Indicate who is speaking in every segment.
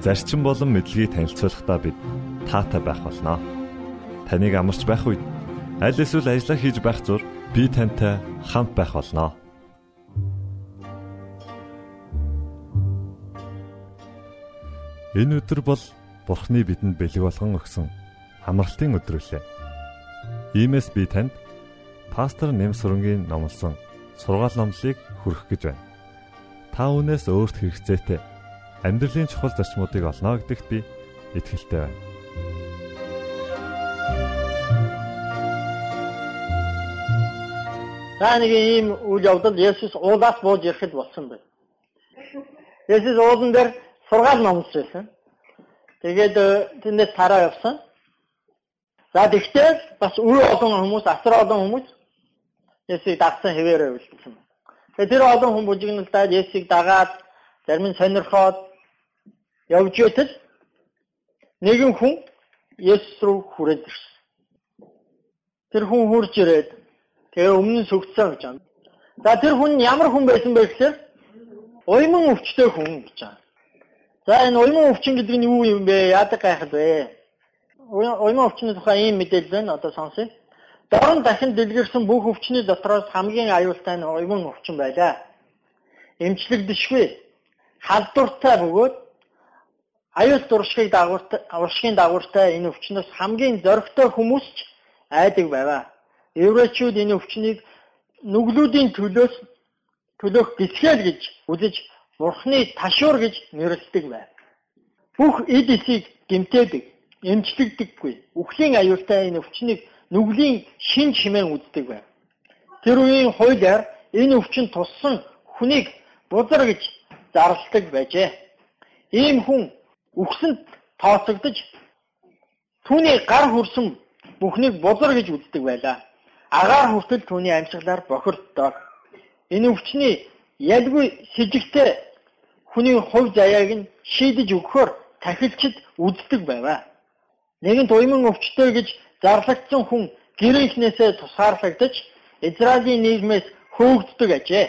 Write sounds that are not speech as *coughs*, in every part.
Speaker 1: зарчим болон мэдлэгийг танилцуулахдаа бид таатай байх болноо. Таныг амарч байх үед аль эсвэл ажиллаа хийж байх зур би тантай хамт байх болноо. Энэ өдөр бол Бурхны бидэнд бэлэг болгон өгсөн амралтын өдөр үлээ. Иймээс би танд пастор Нэмсрэнгийн номлосон сургаал номлыг хүргэх гэж байна. Та үүнээс өөрт хэрэгцээтэй амьдралын чухал зарчмуудыг олно гэдэгт би итгэлтэй байна.
Speaker 2: За нэг ийм үйл явдал Есүс уулаас бууж ирэхэд болсон байна. *laughs* Есүс уулан дээр сургаал номлож байсан. Тэгээд э, тэндээс тараа явсан. За тэгтээ бас үе олон хүмүүс, асар олон хүмүүс Есүсийг дагсан хэвээрээ үлдсэн. Тэгээд тэр олон хүн бужигналдаад Есүсийг дагаад зарим нь сонирхоод явж байтал нэгэн хүн Есүс рүү хүрээд ирсэн. Тэр хүн хурж ирээд тэгээ өмнө сүгцсэн гэж байна. За тэр хүн ямар хүн байсан бэ гэхээр уйман өвчтэй хүн гэж байна. За энэ уйман өвчин гэдэг нь юу юм бэ? Яадаг гайхал вэ? Уйман өвчний тухай ийм мэдээлэл байна. Одоо сонсъё. Дорн дахин дэлгэрсэн бүх өвчний дотроос хамгийн аюултай нь уйман өвчин байлаа. Эмчлэгдэшгүй, халдвартай бөгөөд аюул дуршигыг дагууртай уршигын дагууртай энэ өвчнөөс хамгийн зоригтой хүмүүс ч айдаг байваа. Еврейчүүд энэ өвчнийг нүглүүдийн төлөөс төлөөх гисгэл гэж үзэж Бурхны ташуур гэж нэрлэдэг байв. Бүх эд эсийг гимтээдэг, эмчлэгдэггүй. Үхлийн аюултай энэ өвчнийг нүглийн шин чимээн үздэг байв. Тэр үеийн хуулиар энэ өвчин туссан хүнийг бузар гэж зарладаг байжээ. Ийм хүн үхсэнд тооцогдож түүний гар хүрсэн бүхнийг бузар гэж үздэг байлаа. Агаар хүртэл түүний амьсгалаар бохирддог. Энэ өвчний ялгүй сэжигтэй хүний хувь заяаг нь шийдэж өгөхөөр тахилчид үздэг байваа. Нэгэн туйман өвчтөй гэж зарлагдсан хүн гэрээхнээсээ тусгаарлагдаж Израилийн нийгмээс хөөгддөг ажээ.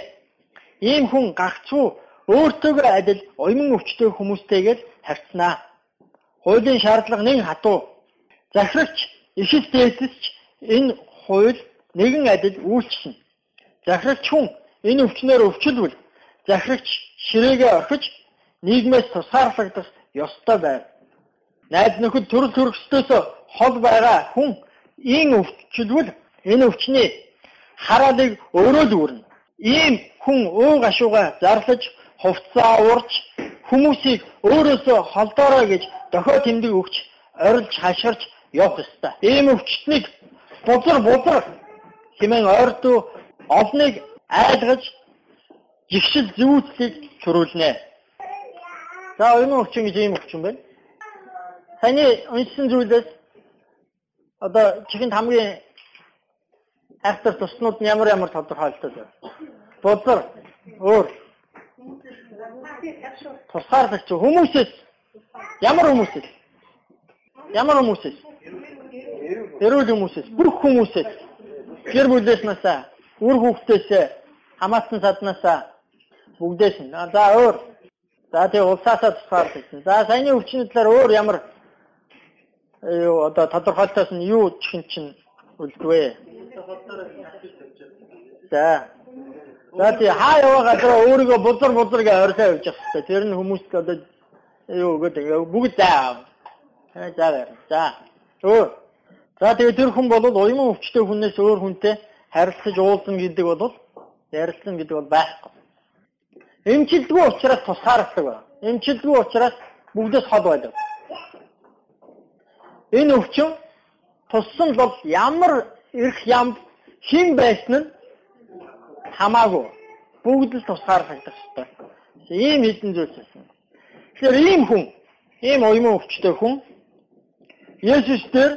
Speaker 2: Ийм хүн гагцуу өөртөөгөө адил уйман өвчтөй хүмүүстэйгээр харьцнаа. Хуулийн шаардлага нэг хатуу. Захирагч ишил дээсч энэ хууль нэгэн адил үйлчлэнэ. Захирагч хүн энэ өвчнөр өвчлвөл захирагч ширээгээ орхиж нийгмээс тусгаарлагдах ёстой байв. Найз нөхөд төрөл төрөсдөөс хол байгаа хүн ийм өвчлвөл энэ өвчний хараалыг өөрөө л үүрнэ. Ийм хүн өө гашууга зарлаж хувцаа урж хүмүүсийг өөрөөсөө холдоорой гэж дохио тэмдэг өгч орилж хашгирч явах ёстой. Ийм өвчтнийг бузар бузар хэмээн ойртуу олныг айлгаж жигшил зүүцлийг чөрүүлнэ. За энэ өвчин гэж ийм өвчин байна. Таны уншсан зүйлээс одоо чихэнд хамгийн айхтар туснууд нь ямар ямар тодорхойлолтой вэ? Бузар, өөр Тусгаарлагч хүмүүсээс ямар хүмүүсээс ямар хүмүүсээс эрүүл хүмүүсээс бүх хүмүүсээс гэр бүлээс насаа үр хүүхдээс хамаатан саднасаа бүгдээс. Нь за өөр. За тэгээ улсаасаа тусгаарлагч за саяны өвчний талаар өөр ямар юу одоо тодорхойлтоос нь юу чихэн чинь үлдвэ? За За тий хаа яваа газар өөрийгөө бузар бузар гэж орсоо явж явах хэрэгтэй. Тэр нь хүмүүст одоо юу гэдэг бүгд заа. За за. Өө. За тэгээ тэр хүн бол уйман өвчтэй хүнээс өөр хүнтэй харилцаж уулзсан гэдэг бол ярилцсан гэдэг бол байхгүй. Эмчилдэггүй учраас тусгаарладаг байна. Эмчилдэггүй учраас бүгдээс хол байдаг. Энэ өвчин туссан бол ямар эрх ям хин байсан нь хамаагүй бүгд л тусгаарлагдах хэрэгтэй. Ийм хэдэн зүйлс байсан. Тэгэхээр ийм хүн ийм уйман өвчтэй хүн Есүс дээр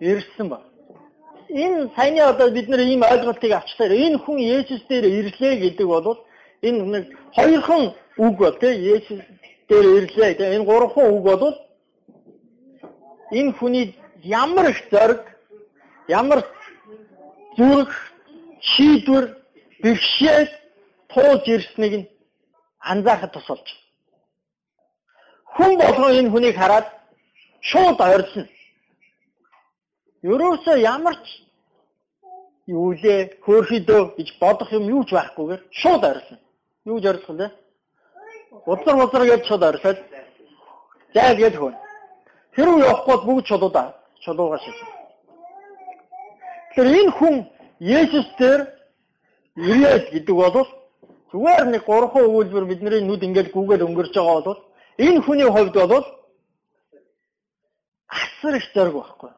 Speaker 2: ирсэн ба. Энэ саяны одоо бид нэр ийм ойлголтыг авчлаа. Энэ хүн Есүс дээр ирлээ гэдэг бол энэ нэг хоёрхан үг бол тийм Есүс дээр ирлээ. Энэ гурван үг бол энэ хүний ямар их зориг, ямар зүрх, шийдвэр, бэрхшээл туулж ирснийг нь анзаахад тусалж. Хүн болгон энэ хүнийг хараад шууд ойрлно. Ерөөсөө ямар ч юу лээ хөөрхөдөө гэж бодох юм юу ч байхгүйгээр шууд ойрлно. Юу ч ойрлох вэ? Удлар удлар гэж шууд ойрлоод зай гэж хөн. Хэрвээ явахгүй бүгд чулуудаа чулуугаа шилжсэн. Тэр энэ хүн Есүс дээр ирээд гэдэг бол зүгээр нэг гурван өгүүлбэр бидний нүд ингээд гүгээд өнгөрч байгаа бол энэ хүний хувьд бол асар их зориг байхгүй.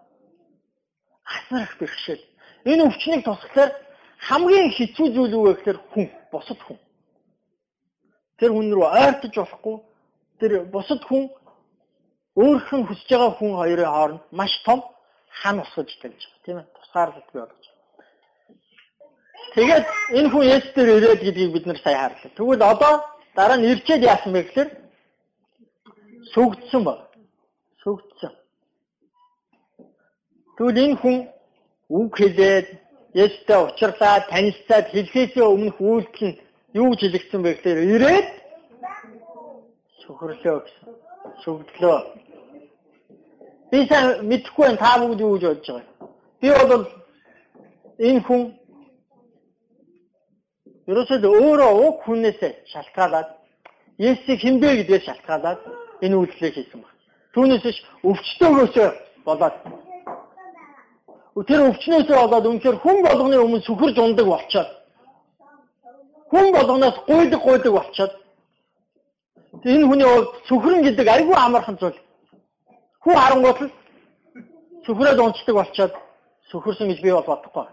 Speaker 2: Асар их бэрхшээл. Энэ өвчнийг тусахлаар хамгийн хэцүү зүйл юу вэ гэхээр хүн, бусад хүн. Тэр хүн рүү ойртож болохгүй. Тэр бусад хүн өөрөх нь хүсэж байгаа хүн хоёрын хооронд маш том хан усгаж тавьж байгаа тийм ээ. Тусгаарлалт бий болгож. Тэгээд энэ хүн Есүс дээр ирээд гэдгийг бид нар сайн харлаа. Тэгвэл одоо дараа нь ирчээд яасан бэ гэхээр сүгдсэн баг. Сүгдсэн. Тэгвэл энэ хүн үг хэлээд Есүстэй уулзлаа, танилцаад хэлхээсээ өмнөх үйлдэл нь юу гэж хэлэгдсэн бэ гэхээр ирээд сөхрлөө гэсэн. Сүгдлөө. Би сайн мэдэхгүй байна та бүгд юу гэж бодож байгаа. Би бол энэ хүн ерөөсөө өөрөө уг хүнээс шалтгаалаад Есүсийг хинбэ гэдгээр шалтгаалаад энэ үйлдэлийг хийсэн байна. Түүнээс ш өвчтөөгөөсөө болоод тэр өвчнөөсөө болоод үнэхээр хүн болгоны өмнө сүхэрж ундаг болчоод хүн болгоноос гуйдаг гуйдаг болчоод энэ хүний сүхрэн гэдэг айгүй амархан зүйл. Хүн харангуут л сүхрээд унцдаг болчоод сүхэрсэн гэж би бол бодохгүй.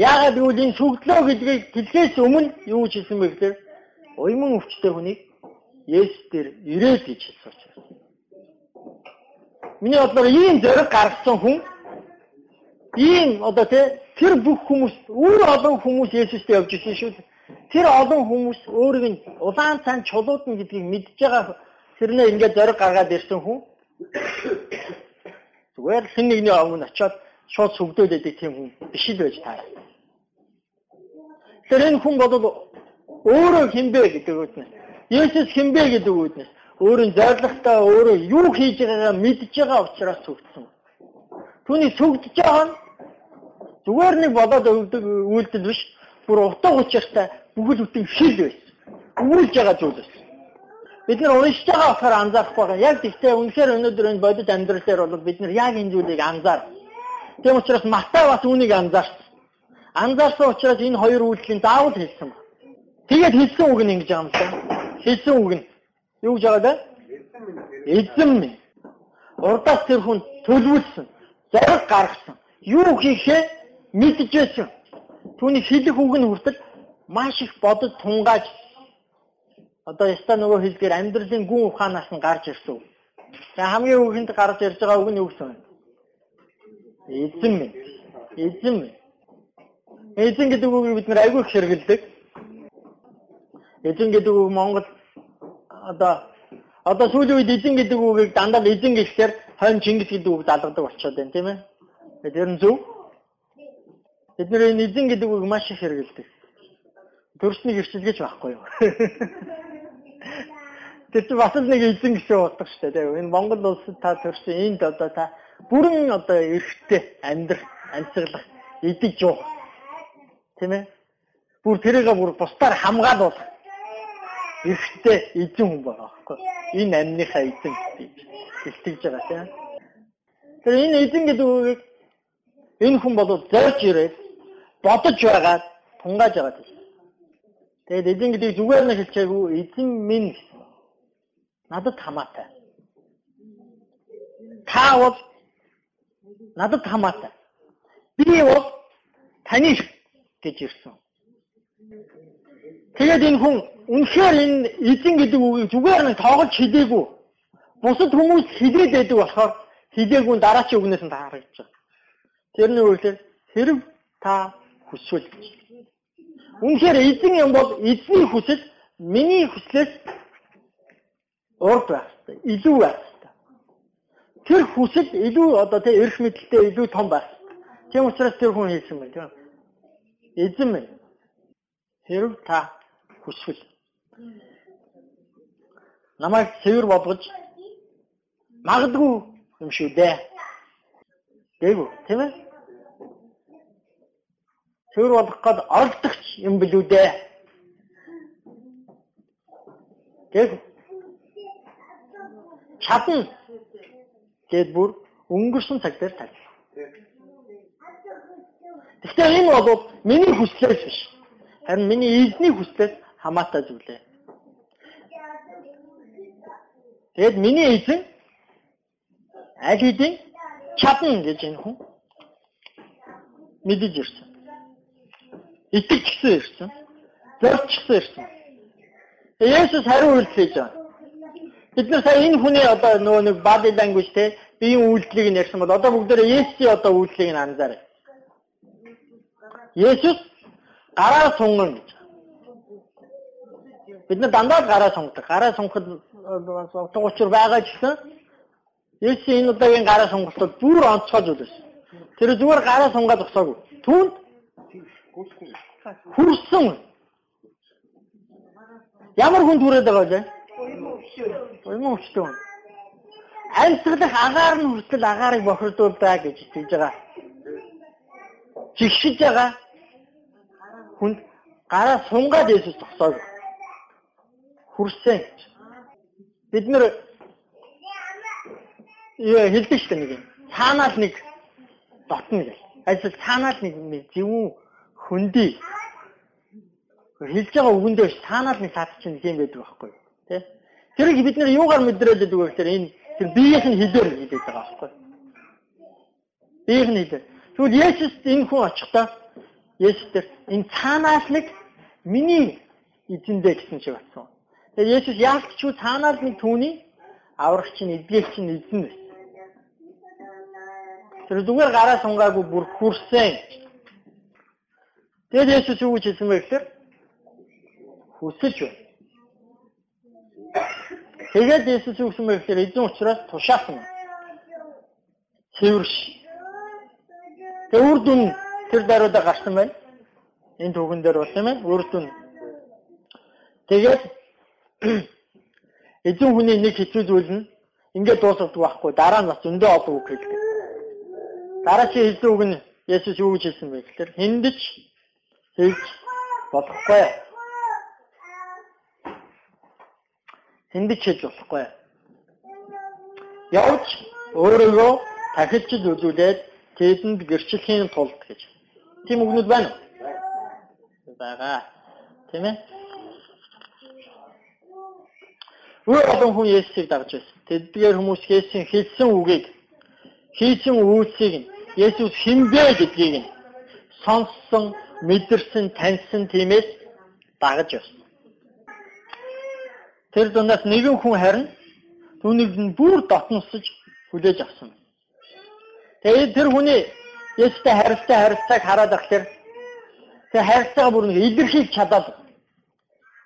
Speaker 2: Яагаад гэвэл энэ сүгдлөө гэдгийг хэлхээс өмнө юу гэж хэлсэн бэ гэхээр уйман өвчтэй хүнийг Есүс дээр ирээд гэж хэлсэн учраас. Миний бодлоор ийм зориг гаргасан хүн ийм одоо тэр бүх хүмүүс өөр олон хүмүүс Есүстэй явж ирсэн шүү. Тэр олон хүмүүс өөрийг нь улаан цан чулуудна гэдгийг мэдж байгаа тэрнээ ингээд зориг гаргаад ирсэн хүн зүгээр хэн нэгний өмнө очиод шууд сүгдөөд байдаг тийм хүн биш л байж таараа. Тэр энэ хүн бол өөрөө хинбэ гэдэг үгнээс Есүс хинбэ гэдэг үгнээс өөрийн зоригтой өөрөө юу хийж байгаагаа мэдж байгаа учраас сүгдсэн. Түүний сүгдэж байгаа нь зүгээр нэг болоод өгдөг үйлдэл биш. Бүр утга учиртай бүхэл бүтэн шил байсан. Өвүүлж байгаа зүйл байсан. Бид нар уншиж байгаа болохоор анзаарахгүй байгаа. Яг тэгтээ үнэхээр өнөөдөр энэ бодит амьдрал дээр бол бид нар яг энэ зүйлийг анзаар. Тийм учраас Матай бас үүнийг анзаарсан. Анзаарсан учраас энэ хоёр үйлдэлийн заавал хэлсэн. Тэгээд хэлсэн үг нь ингэж байна. Хэлсэн үг нь юу гэж байгаа вэ? Эзэн минь. Урдаас тэр хүн төлөвлөсөн, зориг гаргасан. Юу хийхээ мэдчихсэн. Түүний хэлэх үг нь хүртэл маш их бодод тунгааж одоо яста нөгөө хэлгээр амьдралын гүн ухаанаас нь гарч ирсэн. За хамгийн үгэнд гарч ирж байгаа үг нь юу гэсэн бэ? Эзэн минь. Эзэн минь. Эзэн гэдэг үгийг бид нэр айгүй их хэрэгэлдэг. Эзэн гэдэг үг Монгол одоо одоо сүүлийн үед эзэн гэдэг үгийг дандаа эзэн гэхээр хойно Чингис гэдэг үг залгадаг болчиход байна тийм ээ. Тэр нь зөв. Бид нэр энэ эзэн гэдэг үг маш их хэрэгэлдэг. Төрснийг ирчилгэж байхгүй юу? *laughs* Тэр чинь бас л нэг эзэн гэсэн утга шүү дээ. Энэ Монгол улсад та төрсөн энд одоо та бүрэн одоо эрхтэй амьдрах, амьсгалах, идэж юу тийм ээ. Бүр тэрийгээ бүр бусдаар хамгаалуулах эрхтэй эзэн хүн байгаа байхгүй. Энэ амьныхаа эзэн гэж хэлтгэж байгаа тийм. Тэр энэ эзэн гэдэг үгийг энэ хүн бол зорж ирээд бодож байгаад тунгааж байгаа тийм. Тэгээд эзэн гэдэг зүгээр нь хэлчихээгүй эзэн минь гэсэн. Надад хамаатай. Та бол надад хамаатай. Би бол таны гэж ирсэн. Тэгээд энэ хүн үнэхээр энэ эзэн гэдэг үгийг зүгээр нь тоогож хэлээгүй. Бусад хүмүүс хилээд байдаг болохоор хилээгүй дараачийн үгнээс нь харагдаж байгаа. Тэрний үгээр хэрв та хүсвэл Үнэхээр эзэн юм бол эзний хүсэл миний хүслээс урд байх хэрэгтэй. Илүү байх хэрэгтэй. Тэр хүсэл илүү одоо тэ эрх мэдэлтэй илүү том байх. Тийм учраас тэр хүн хэлсэн байна тийм. Эзэн минь хэрв та хүсвэл намайг цэвэр болгож магадгүй юм шүү дээ. Дээгүү тийм ээ? цэвэр болох гээд оролдогч юм билүү дээ. Тэг чадна гэд бүр өнгөрсөн цаг дээр тавь. Тэгэхээр энэ бол миний хүслээс биш. Харин миний эзний хүслээс хамаатай зүйл ээ. Тэгэд миний эзэн аль хэдийн чадна гэж энэ хүн мэдэж ирсэн итгэжсэн ирсэн. Зорчсон ирсэн. Есүс хариу үйлдэлж байгаа. Бид нар сая энэ хүний одоо нөгөө нэг body language те биеийн үйлдэлийг нэрсэн бол одоо бүгдээрээ Есүсийн одоо үйлдэлийг нь анзаарай. Есүс гараа сунган гэж. Бид нар дандаа гараа сунгадаг. Гараа сунгахад утга учир байгаа ч гэсэн Есүсийн энэ удаагийн гараа сонголтод бүр онцгой зүйл байсан. Тэр зүгээр гараа сунгаад зогсоогүй. Түүнд хүрсэн. Ямар хүн түрээд байгаа вэ? Уйман өвчтөн. Амьсгалах агаар нь хүртэл агаарыг бохирдуулдаа гэж хэлж байгаа. Жигшиж байгаа хүнд гараа сунгаад Есүс тогсоог. Хүрсэн. Бид нэр хэлдэг шүү дээ нэг. Цаанаас нэг дотно гэх. Ажил цаанаас нэг зөвүүн хөндөй хэлж байгаа үгэндээ таанаас нэг сад чинь тийм байдаг байхгүй тий Тэрийг бид нэр юугаар мэдрээд байдаг вэ гэхээр энэ тэр биеийнх нь хэлээр хэлээд байгаа байхгүй биеийнх нь хэлээр тэгвэл Есүс энэ хүн очихдоо Есүс тэр энэ цаанаас нэг миний эзэндээ гэсэн шиг батсан тэгээд Есүс яалт ч цаанаас нэг түүний аврагч нь эдгэгч нь эзэн байсан тэр зүгээр гараа сунгаагүй бүр хүрсэн Тэгээд Есүс юу гэж хэлсэн бэ гэхээр хүсэж байна. Тэгээд Есүс юу гэсэн бэ гэхээр эзэн учраас тушаасан. Цэвэрш. Тэгээд үр дүн тэр даруйдаа гарсан байна. Энэ түүхэн дээр болсон юм байна. Үр дүн. Тэгээд *coughs* эзэн хүний нэг хэцүү зүйл нь ингээд дуусах байхгүй. Дараа нь бас зөндөө олон үг хэлдэг. Дараа чи хэлсэн үг нь Есүс юу гэж хэлсэн бэ гэхээр хиндэж хийж болохгүй. Хиндэж хийж болохгүй. Явж өөрийгөө тахилж үзүүлээд тэдэнд гэрчлэхийн тулд гэж. Тийм үгнүүд байна уу? Бага. Тийм ээ? Өөр олон хүн Есүсийг дагж байсан. Тэдгээр хүмүүс Есүсийн хэлсэн үгийг хийсэн үйлсийг Есүс хинбэ гэдгийг нь сонссон мэдэрсэн, таньсан тиймээс дагаж явсан. Тэр дундаас нэгэн хүн харин түүнийг нь бүр дотносож хүлээж авсан. Тэгээд тэр хүний Есүстэй харилцаа харилцааг хараад ахлаар тэр харилцаагаа бүр илэрхийлж чадаад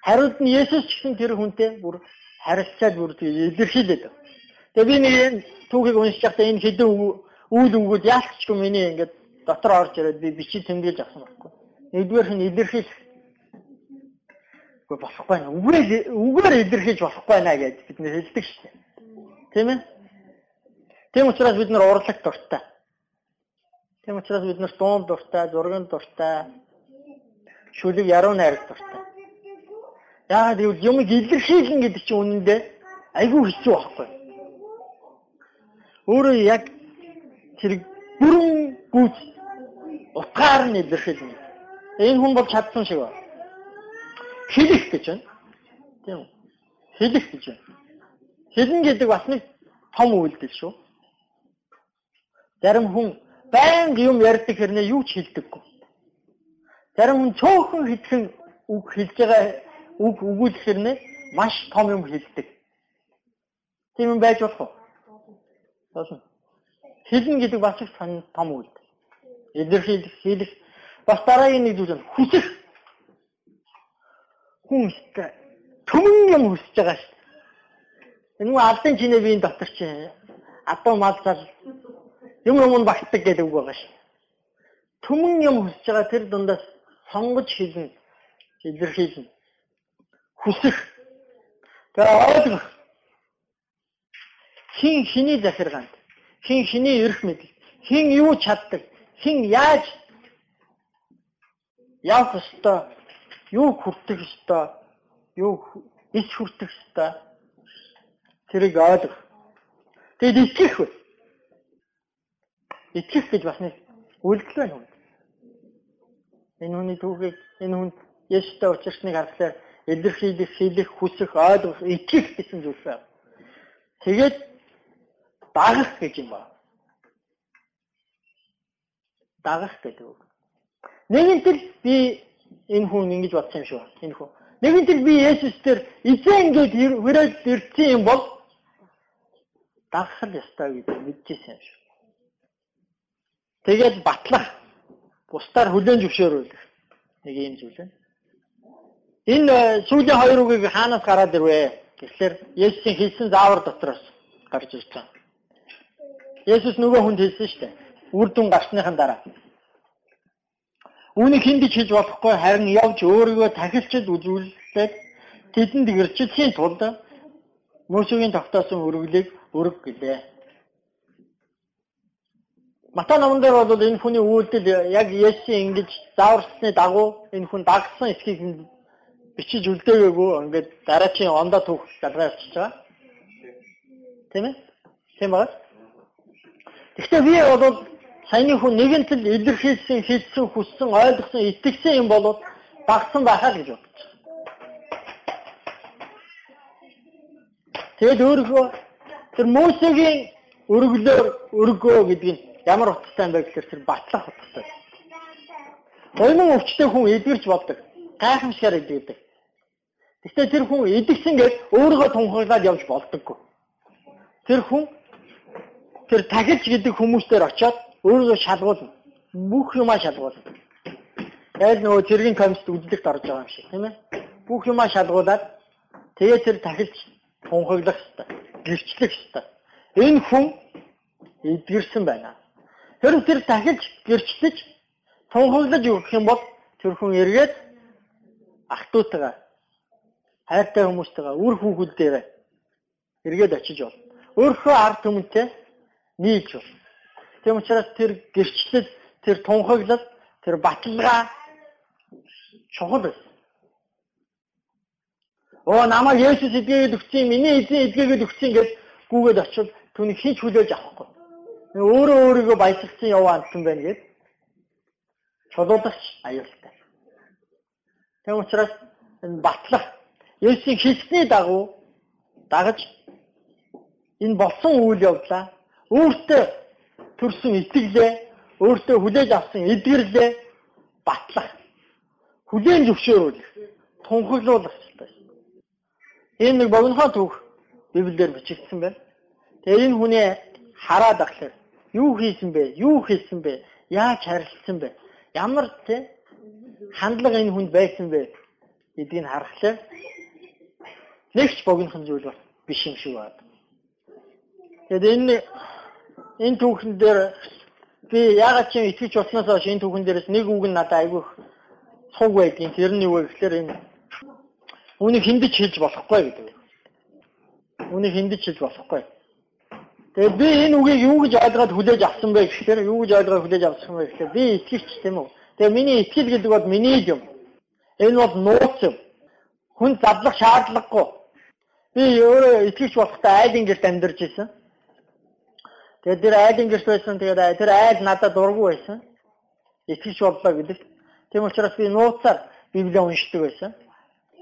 Speaker 2: хариуд нь Есүс гэсэн тэр хүнтэй бүр харилцаад бүр илэрхийлээд. Тэгээ би нэг түүхийг уншиж байхдаа энэ хэдэн үйл өнгөд яалтчгүй миний ингээд дотор орж ирээд би бичиж тэмдэглэж авсан байхгүй. Нэгдүгээр нь илэрхийлэх. Үгүй болохгүй нэ. Үгээр үгээр илэрхийлж болохгүй нэ гэж бид нэр хэлдэг шүү дээ. Тийм ээ? Тийм учраас бид нар урлаг дуртай. Тийм учраас бид нар дуун дуртай, зургийн дуртай, шүлэг яруу найр дуртай. Яагаад гэвэл юм илэрхийлэн гэдэг чинь үнэндээ айгүй хэцүү байхгүй. Өөрөө яг тэр бүрэн гүйц утгаар нь илэрхийлнэ. Энэ хүн бол чадсан шиг байна. Хэлэх гэж байна. Тийм үү? Хэлэх гэж байна. Хэлнэ гэдэг бас нэг том үйлдэл шүү. Зарим хүн байнга юм ярьдаг хэрнээ юу ч хэлдэггүй. Зарим хүн цөөхөн хэлхэн үг хэлж байгаа үг өгүүлэх хэрнээ маш том юм хэлдэг. Тийм юм байж болох уу? Болно. Хэлнэ гэдэг бас их том үйлдэл. Илэрхийлэх, хийх бас дараагийн нэг зүйл нь хүсэх. Хүн өстэй төмөн юм хүсэж байгаа шүү. Энэ нь алсын чинээ биеийн дотор чи адуу мал зал юм юм багтдаг гэдэг үг байгаа шүү. Төмөн юм хүсэж байгаа тэр дундаас сонгож хэлнэ, илэрхийлнэ. Хүсэх. Тэгээ ойлгох. Хин хиний захиргаанд, хин хиний эрх мэдэл, хин юу чаддаг, хин яаж явах ёстой, юу хүртэх ёстой, юу ич хүртэх ёстой. Тэрийг ойлгох. Тэгэд итгэх вэ? Итгэх гэж бас нэг үйлдэл байна. Энэ хүний түүхийг энэ хүнд Есүстэй учирсныг харахаар илэрхийлэх, хийх, хүсэх, ойлгох, итгэх гэсэн зүйл байна. Тэгээд дагах гэж юм байна. Дагах гэдэг үг. Нэгэнтэл би энэ хүн ингэж бодсон юм шүү. Энэ хүн. Нэгэнтэл би Есүстээр эзэн ингэж хүрээд ирсэн юм бол дагах л ёстой гэж мэдчихсэн юм шүү. Тэгээд батлах бусдаар хүлээн зөвшөөрүүлэх нэг юм зүйл байна. Энэ э, сүүлийн хоёр үгийг хаанаас гараад ирвэ? Тэгэхээр Есүсийн хэлсэн заавар дотроос гарч ирж байгаа. Есүс нөгөө хүнд хэлсэн шүү дээ. Үр дүн гарсныхан дараа. Үүнийг хиндэж хийж болохгүй харин явж өөрийгөө тахилчид үзүүлээд тэдэнд гэрчлэхийн тулд Мөсөгийн тогтоосон өргөлийг өрг гэлээ. Матай номон дээр бол энэ хүний үйлдэл яг Есүсийн ингэж зааварсны дагуу энэ хүн дагсан эсхийг бичиж үлдээгээгүй ингээд дараачийн ондоо түүх залгаа явчихж байгаа. Тийм ээ? Тийм байна. Гэхдээ би бол саяны хүн нэгэнтэл илэрхийлсэн, хэлсэн, хүссэн, ойлгосон, итгэсэн юм бол багсан байхаа гэж бодож байгаа. Тэгэд өөрөөгөө тэр Мосегийн өргөлөөр өргөө гэдэг нь ямар утгатай юм бэ гэхээр тэр батлах утгатай. Оймон өвчтэй хүн эдгэрч боддог. Гайхамшигар эдгэрдэг. Гэхдээ тэр хүн эдгсэн гэж өөрийгөө тунхаглаад явж болдоггүй. Тэр хүн тэр тахилч гэдэг хүмүүстээр очиод өөрийгөө шалгуулна. Бүх юмаа шалгуулна. Яг нөгөө цэргийн комист үзлэгт орж байгаа юм шиг тийм ээ. Бүх юмаа шалгуулад тэгээ тэр тахилч тунхаглах хэрэгтэй. Гэрчлэх хэрэгтэй. Энэ хүн эдгэрсэн байна. Тэр тэр тахилч гэрчлэж тунхаглаж өгөх юм бол тэр хүн эргээд ах トゥ утгаа хайртай хүмүүстэйгээ үр хүүхдүүдтэйгээ эргээд очиж болно. Өөрийнхөө ард түмэнтэй нийлж болно. Тийм учраас тэр гэрчлэл, тэр тунхаглал, тэр баталгаа чухал байсан. Оо намайг Есүс эдгээд өгсөн, миний эзэн эдгээд өгсөн гэж гүгээд очил түүнийг хийж хүлээж авахгүй. Өөрөө өөрийгөө баясгалсан яваа амтсан байна гэд чулуулагч аюултай. Тийм учраас энэ батлах Есүсийн хэлсний дагуу дагаж энэ болсон үйл явдлаа өөртөө төрсөн итгэлээ өөртөө хүлээж авсан эдгэрлээ батлах хүлээн зөвшөөрүүлэх тунхаглуулах хэрэгтэй. Энэ нэг богинохон түүх Библиэр бичигдсэн байна. Тэгээ энэ хүний хараад ахлаа юу хийсэн бэ? Юу хийсэн бэ? Яаж харилцсан бэ? Ямар тэ хандлага энэ хүнд байсан бэ гэдгийг харахлаа нэгч богинохон зүйл биш юм шиг байна. Тэгэд энэ энэ түүхэн дээр би ягаад ч итгэж болсноос хойш энэ түүхэн дээрээс нэг үг нь надад айгүй цуг байдгийн тэр нь юу вэ гэхээр энэ үнийг хиндэж хэлж болохгүй гэдэг. Үнийг хиндэж хэлж болохгүй. Тэгээд би энэ үгийг юу гэж ойлгоод хүлээж авсан бэ гэхээр юу гэж ойлгоод хүлээж авсан бэ гэхээр би итгэвч тийм үү. Тэгээд миний итгэл гэдэг бол миний юм. Энэ бол нууц юм. Хүн задлах шаардлагагүй. Би өөрөө итгэж болохтой айлын гэрт амьдарч исэн. Тэгээд тэр айлын гэрт байсан. Тэгээд тэр айл надад дургу байсан. Итгэж боллоо гэдэг. Тийм учраас би нууцаар Библийг уншдаг байсан.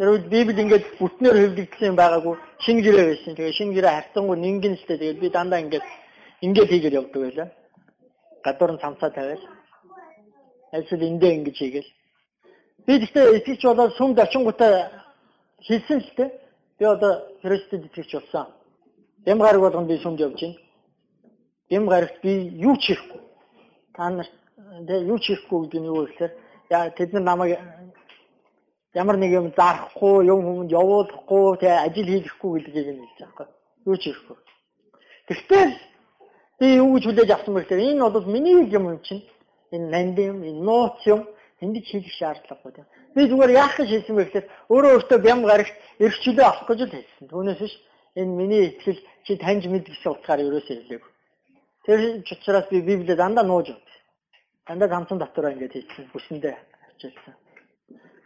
Speaker 2: Тэр үед Библи ингээд бүтнээр хэвлэгдсэн юм байгаагүй шинэ гэрээ байсан. Тэгээд шинэ гэрээ харьцангуй нингэн сте. Тэгээд би дандаа ингээд ингээд хийгээд явдаг байлаа. Гадуур нь цамцаа тавиал. Эсвэл эндээ ингэж хийгээл. Би гэхдээ итгэж болоод сүмд очингуудаа хэлсэн л дээ. Би одоо Христэд итгэж болсон. Бям гараг болгонд би сүмд явж байна. Бям гарагт би юу ч хийхгүй. Та нар тэгээ юу ч хийхгүй гэдэг нь юу вэ гэхээр яа тэд нар намайг ямар нэг юм зарахгүй, юм хүнд явуулахгүй, тэгээ ажил хийхгүй гэдгийг нь хэлж байгаа байхгүй. Юу ч хийхгүй. Тэгвэл би юу гэж хүлээж авсан бэ гэхээр энэ бол миний юм юм чинь. Энэ нанд юм, энэ нууц юм энд хийх шаардлагагүй тийм. Би зүгээр яах гэж хэлсэн бэ гэхээр өөрөө өөртөө бям гарагт эрхчлөө авах гэж л хэлсэн. Түүнээс биш энэ миний итгэл чи таньж мэд гэсэн утгаар ерөөсөө хэлээгүй. Тэр учраас би Библийг дандаа нууж өгдөө. Дандаа ганцхан дотороо ингэж хэлсэн. Бүсэндээ авчилсан.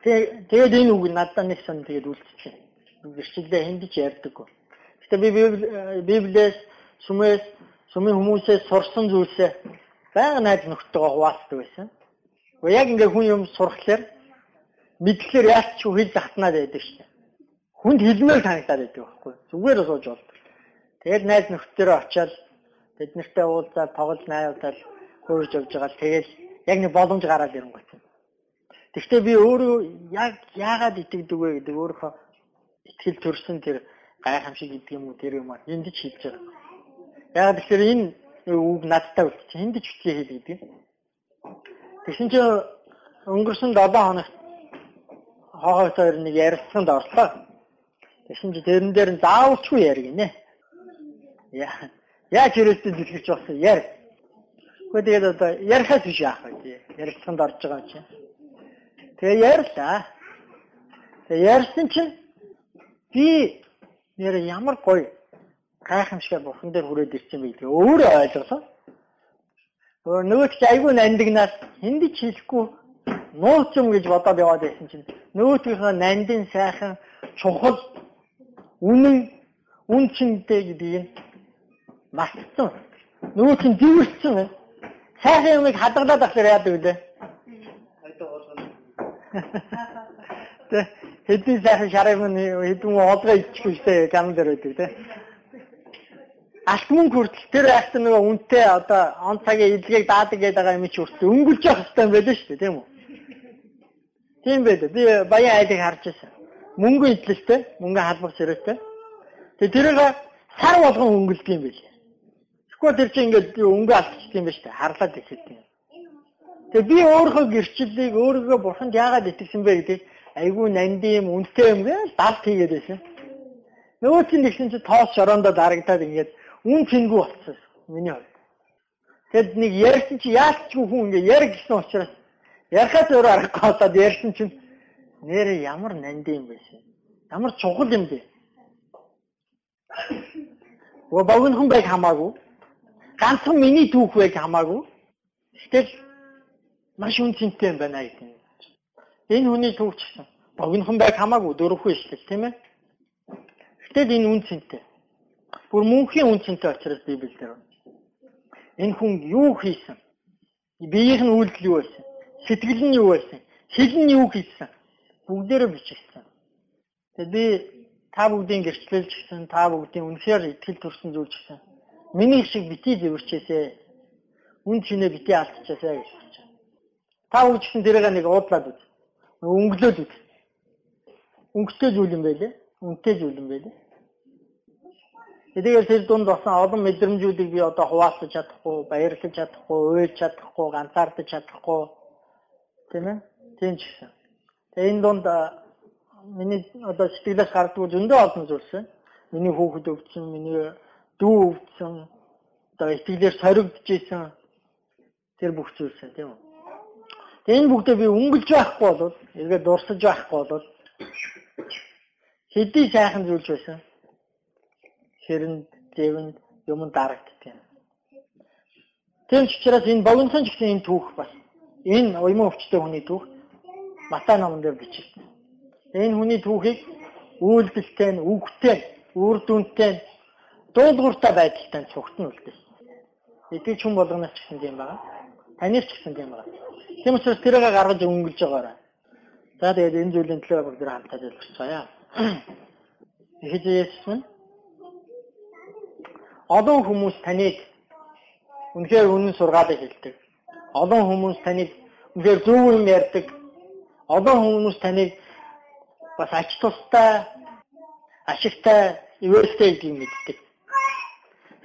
Speaker 2: Тэгээд энэ үг надад нэг сан тэгээд үлдчихэ. Гэрчлэлдээ хиндэж ярьдаггүй. Гэтэ би Библиэс сүмээс сүмийн хүмүүсээс сурсан зүйлсээ байнга найз нөхдөйгөө хуваалцдаг байсан. Гэхдээ яг ингээ хүн юм сурахлаар мэдлэгээр яаж ч хэл захтнаад байдаг шээ. Хүнд хэлмээр санагдаад байдаг байхгүй. Зүгээр сууж болдог. Тэгээд найз нөхдөөрөө очиад бид нартай уулзаад тоглож найруулаад хөрж явж байгаа л тэгээд яг нэг боломж гараад ирэнгүүт. Гэхдээ би өөрөө яг яагаад итгэдэг вэ гэдэг өөрөө итгэл төрсөн тэр гайхамшиг гэдэг юм уу тэр юм аа энд ч хийж байгаа. Яагаад тэгэхээр энэ үг надтай үлдчих. Энд ч хүчээ хэлдэг. Тэгсэн чинь өнгөрсөн 7 хоногт хоогоо хоёр нэг ярилцсанд орлоо. Тэгсэн чинь тэрэн дээр нь заавалчгүй яригнэ. Яа. Яаж хэрэгцээ дэлгэрч болсон яар. Гэхдээ тэгээд одоо ярихаас биш яах вэ? Ярилцсанд орж байгаа чинь. Тэгээ ярьлаа. Тэгээ ярьсан чинь би нэр ямар гоё гайхамшигтай бурхан дээр хүрээд ирсэн бэ гэдэг өөрөө ойлголоо. Нөгөө ч айгүй нандинаас хэнд ч хэлэхгүй нууц юм гэж бодоод яваад байсан чинь нөгөөтгийнхөө нандин сайхан чухал үнэн үн чинтэй гэдгийг мартсан. Нөгөө чинь дивэрсэн. Сайхан юмыг хадгалаад ахлаар яадаг үлээ. Тэ хэдийн сайхан шарыг нь хэдэн олгоо иччих үстэй канал дээр байдаг тэ алт мөнгө хүртэл тэр айхт нөгөө үнтэй одоо он цагийн эдлэгийг даадаг гэдэг байгаа юм чи хүртэл өнгөлж явах хэрэгтэй байлаа шүү дээ тийм үү? Тийм байлаа. Би баян айлыг харж байсан. Мөнгө эдлэлтэй, мөнгө халбах зэрэгтэй. Тэгээ тэрийг сар болгон өнгөлдөг юм байлаа. Тэгэхгүй тэр чинь ингээд өнгө алдчих юм ба шүү дээ. Харлаад ихэд юм. Тэгээ би өөрийнхөө гэрчлэлийг өөрийгөө бурханд яагаад итгэсэн бэ гэдэг айгүй нанди юм, үнтэй юм гээл далд хийгээд байсан. Нөгөө чинь нэгсэн чи тоос шорондоо дарагдаад ингээд үн цэнгүү болчихсон миний хувьд. Тэгэд нэг ярьсан чи яалтчгүй хүн ингээ ярь гэсэн учраас ярихаас өөр аргагүй болоод ярьсан чинь нэрээ ямар нанд юм бэ шин. Ямар чухал юм бэ? Гоо богинохон байг хамаагүй. Ганцхан миний түүх байг хамаагүй. Гэтэл маш үнцэнтэй юм байна гэдэг. Энэ хүний түүх гэсэн богинохон байг хамаагүй дөрөвхөө шүү дээ тийм ээ. Гэтэл энэ үнцэнтэй. Бүр мөнхийн үнцэнтэй учраас Библиэлд байна. Энэ хүн юу хийсэн? Биеийнх нь үйлдэл юу байсан? Сэтгэл нь юу байсан? Хэл нь юу хийсэн? Бүгдээрээ бичсэн. Тэгээд би та бүгдийн гэрчлэлж гисэн, та бүгдийн үнэхээр итгэл төрсэн зүйл гисэн. Миний шиг бити зэвэрчээсэ. Үн чинээ бити алдчихаасаа гэж. Та бүгд гисэн тэрийг нэг уудлаад үз. Өнгөлөөд үз. Өнгөтэй зүйл юм байлээ. Үнтэй зүйл юм байлээ. Тэгээд тэр дунд болсон олон мэдрэмжүүдийг би одоо хуваалцаж чадахгүй, баярлаж чадахгүй, уйлж чадахгүй, ганцаардаж чадахгүй тийм ээ. Тийм ч гэсэн. Тэгээд энэ дунд миний одоо сэтгэлээс гардгүй зөндөө олон зүйлс. Миний хүүхэд өвдсөн, миний дүү өвдсөн, одоо итгэлээр соригдож исэн тэр бүх зүйлс тийм үү. Энэ бүгдээ би өнгөлж байхгүй бол, эргээд дурсаж байхгүй бол хэдий сайхан зүйлс байсан хэрэнд зэвэнд юм дарагддаг юм. Тэр учраас энэ богинохон ч гэсэн энэ түүх бас энэ уйман өвчтэй хүний түүх Матай номон дээр бичсэн. Энэ хүний түүхийг үйлдэлтэй нь үгтэй, үр дүнтэй, дуулууртай байдалтай цугтна үлдээсэн. Эдгээр хүн болгоноос ч гэсэн юм байна. Танаас ч гэсэн юм байна. Тийм учраас тэрийг гаргаж өнгөлж байгаарай. За тэгээд энэ зүйлийн төлөө бүгд хамтдаа залбирцгаая. Эхэж Есүс минь олон хүмүүс таныг үнэхээр үнэн сургаалыг хэлдэг. Олон хүмүүс таныг үнэхээр зөв юм ярьдаг. Олон хүмүүс таныг бас ач тустай, ашигтай, ивэлтэй гэдгийг мэддэг.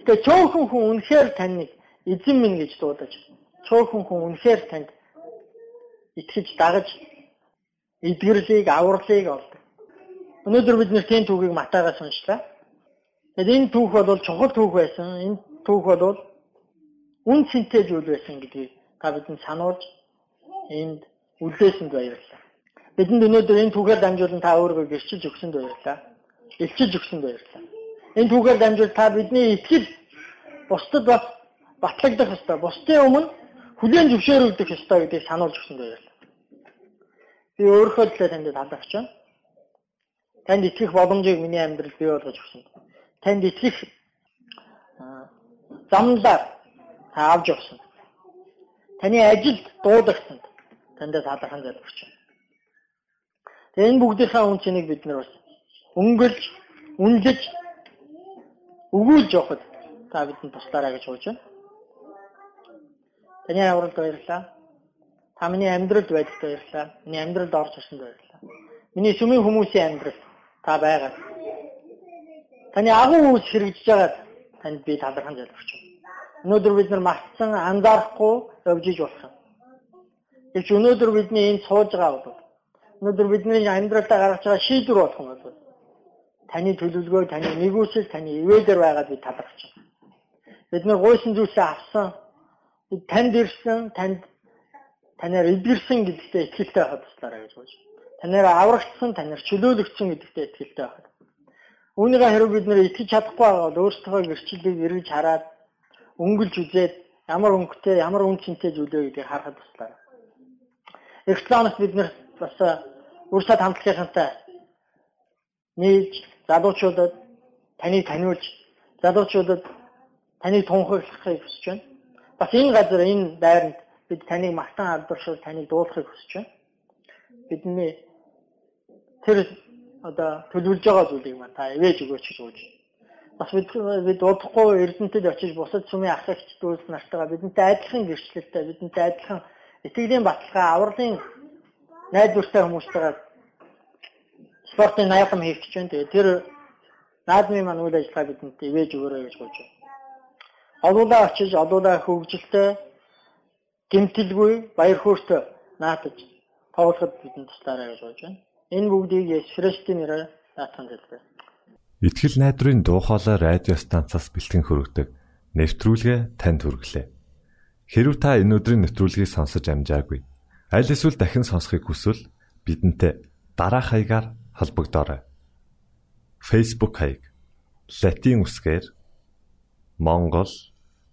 Speaker 2: Тэгээ цөөхөн хүн үнэхээр таныг эзэн минь гэж дуудаж цөөхөн хүн үнэхээр танд итгэж дагаж эдгэрлийг авралыг олдог. Өнөөдөр бид нэр тийм түүхийг Матайгаас уншлаа. Тэгэхээр энэ түүх бол чухал түүх байсан. Энэ түүх бол үн цэнтэй зүйл байсан гэдгийг та бидэнд сануулж энд үлдээсэнд баярлалаа. Бидэнд өнөөдөр энэ түүхээр дамжуулан та өөрийгөө гэрчилж өгсөнд баярлалаа. Илчилж өгсөнд баярлалаа. Энэ түүхээр дамжуул та бидний итгэл бусдад бас батлагдах ёстой. Бусдын өмнө хүлээн зөвшөөрөгдөх ёстой гэдгийг сануулж өгсөнд баярлалаа. Би өөрийнхөө төлөө танд талархаж байна. Танд итгэх боломжийг миний амьдралд бий болгож өгсөн. Танд итгэх замлаар та авч явсан. Таны ажилд дуудагсанд танд талархан залбирч байна. Тэгээ энэ бүгдийнхээ үн цэнийг бид нар бас өнгөлж, үнэлж, өгүүлж явахад та бидэнд туслаарай гэж хууж байна. Таны авралд баярлалаа. Та миний амьдралд байдагт баярлалаа. Миний амьдралд орж ирсэнд баярлалаа. Миний сүмийн хүмүүсийн амьдрал та байгаа. Таны агуу үс хэрэгжиж байгаад танд би талархан залбирч байна. Өнөөдөр бид нар мартсан анзаарахгүй явж иж болох юм. Гэвч өнөөдөр бидний энд сууж байгаа бол өнөөдөр бидний амьдралдаа гаргаж байгаа шийдвэр болох юм бол таны төлөвлөгөө, таны нэгүсэл, таны ивэлэр байгаад би талархаж байна. Бид нар гойсон зүйлсээ авсан. Танд ирсэн, танд танаар эдгэрсэн гэдэгтээ итгэлтэй байхад туслаарай гэж бодож. Танаар аврагдсан, танаар чөлөөлөгдсөн гэдэгтээ итгэлтэй байхад. Үүнийгээ хэрэг бид нэр итгэж чадахгүй бол өөрсдөө гэрчлэлийг эргэж хараад өнгөлж үзээд ямар өнгөтэй, ямар үн цэнтэй зүйлөө гэдгийг харахад туслаа. Рекламаас бид нэр бас өөрсдөө хамтлагийнхантай нийлж залуучуудад таныг таниулж залуучуудад таныг тунхаглахыг хүсэж байна. Бас энэ газар энэ байранд бид таныг мартан алдаршуул таныг дуулахыг хүсэж байна. Бидний тэр одоо төлөвлөж байгаа зүйлийг маань та ивэж өгөөч гэж ууж. Бас бид бид удахгүй Эрдэнэтэд очиж бусад сүмийн ах эгч дүүс нартайгаа бидэнтэй адилхан гэрчлэлтэй бидэнтэй адилхан итгэлийн баталгаа авралын найдвартай хүмүүстэйгээ спортын наягам хийх гэж байна. Тэгээ тэр наадмын маань үйл ажиллагаа бидэнд ивэж өгөөрэй гэж бодож байна. Олуулаа очиж олуулаа хөгжилтэй гэмтэлгүй баяр хөөртэй наатаж тоглоход бидэнд туслаарай гэж бодож байна. Энэ бүгдийг Есүс Христийн нэрээр даатхан хэлбэ.
Speaker 1: Итгэл найдрын дуу хоолой радио станцаас бэлтгэн хөрөгдөг нэвтрүүлгээ танд хүргэлээ. Хэрв та энэ өдрийн нэвтрүүлгийг сонсож амжаагүй аль эсвэл дахин сонсохыг хүсвэл бидэнтэй дараах хаягаар холбогдорой. Facebook хаяг: Латин үсгээр Монгол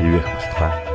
Speaker 1: ивээх батугай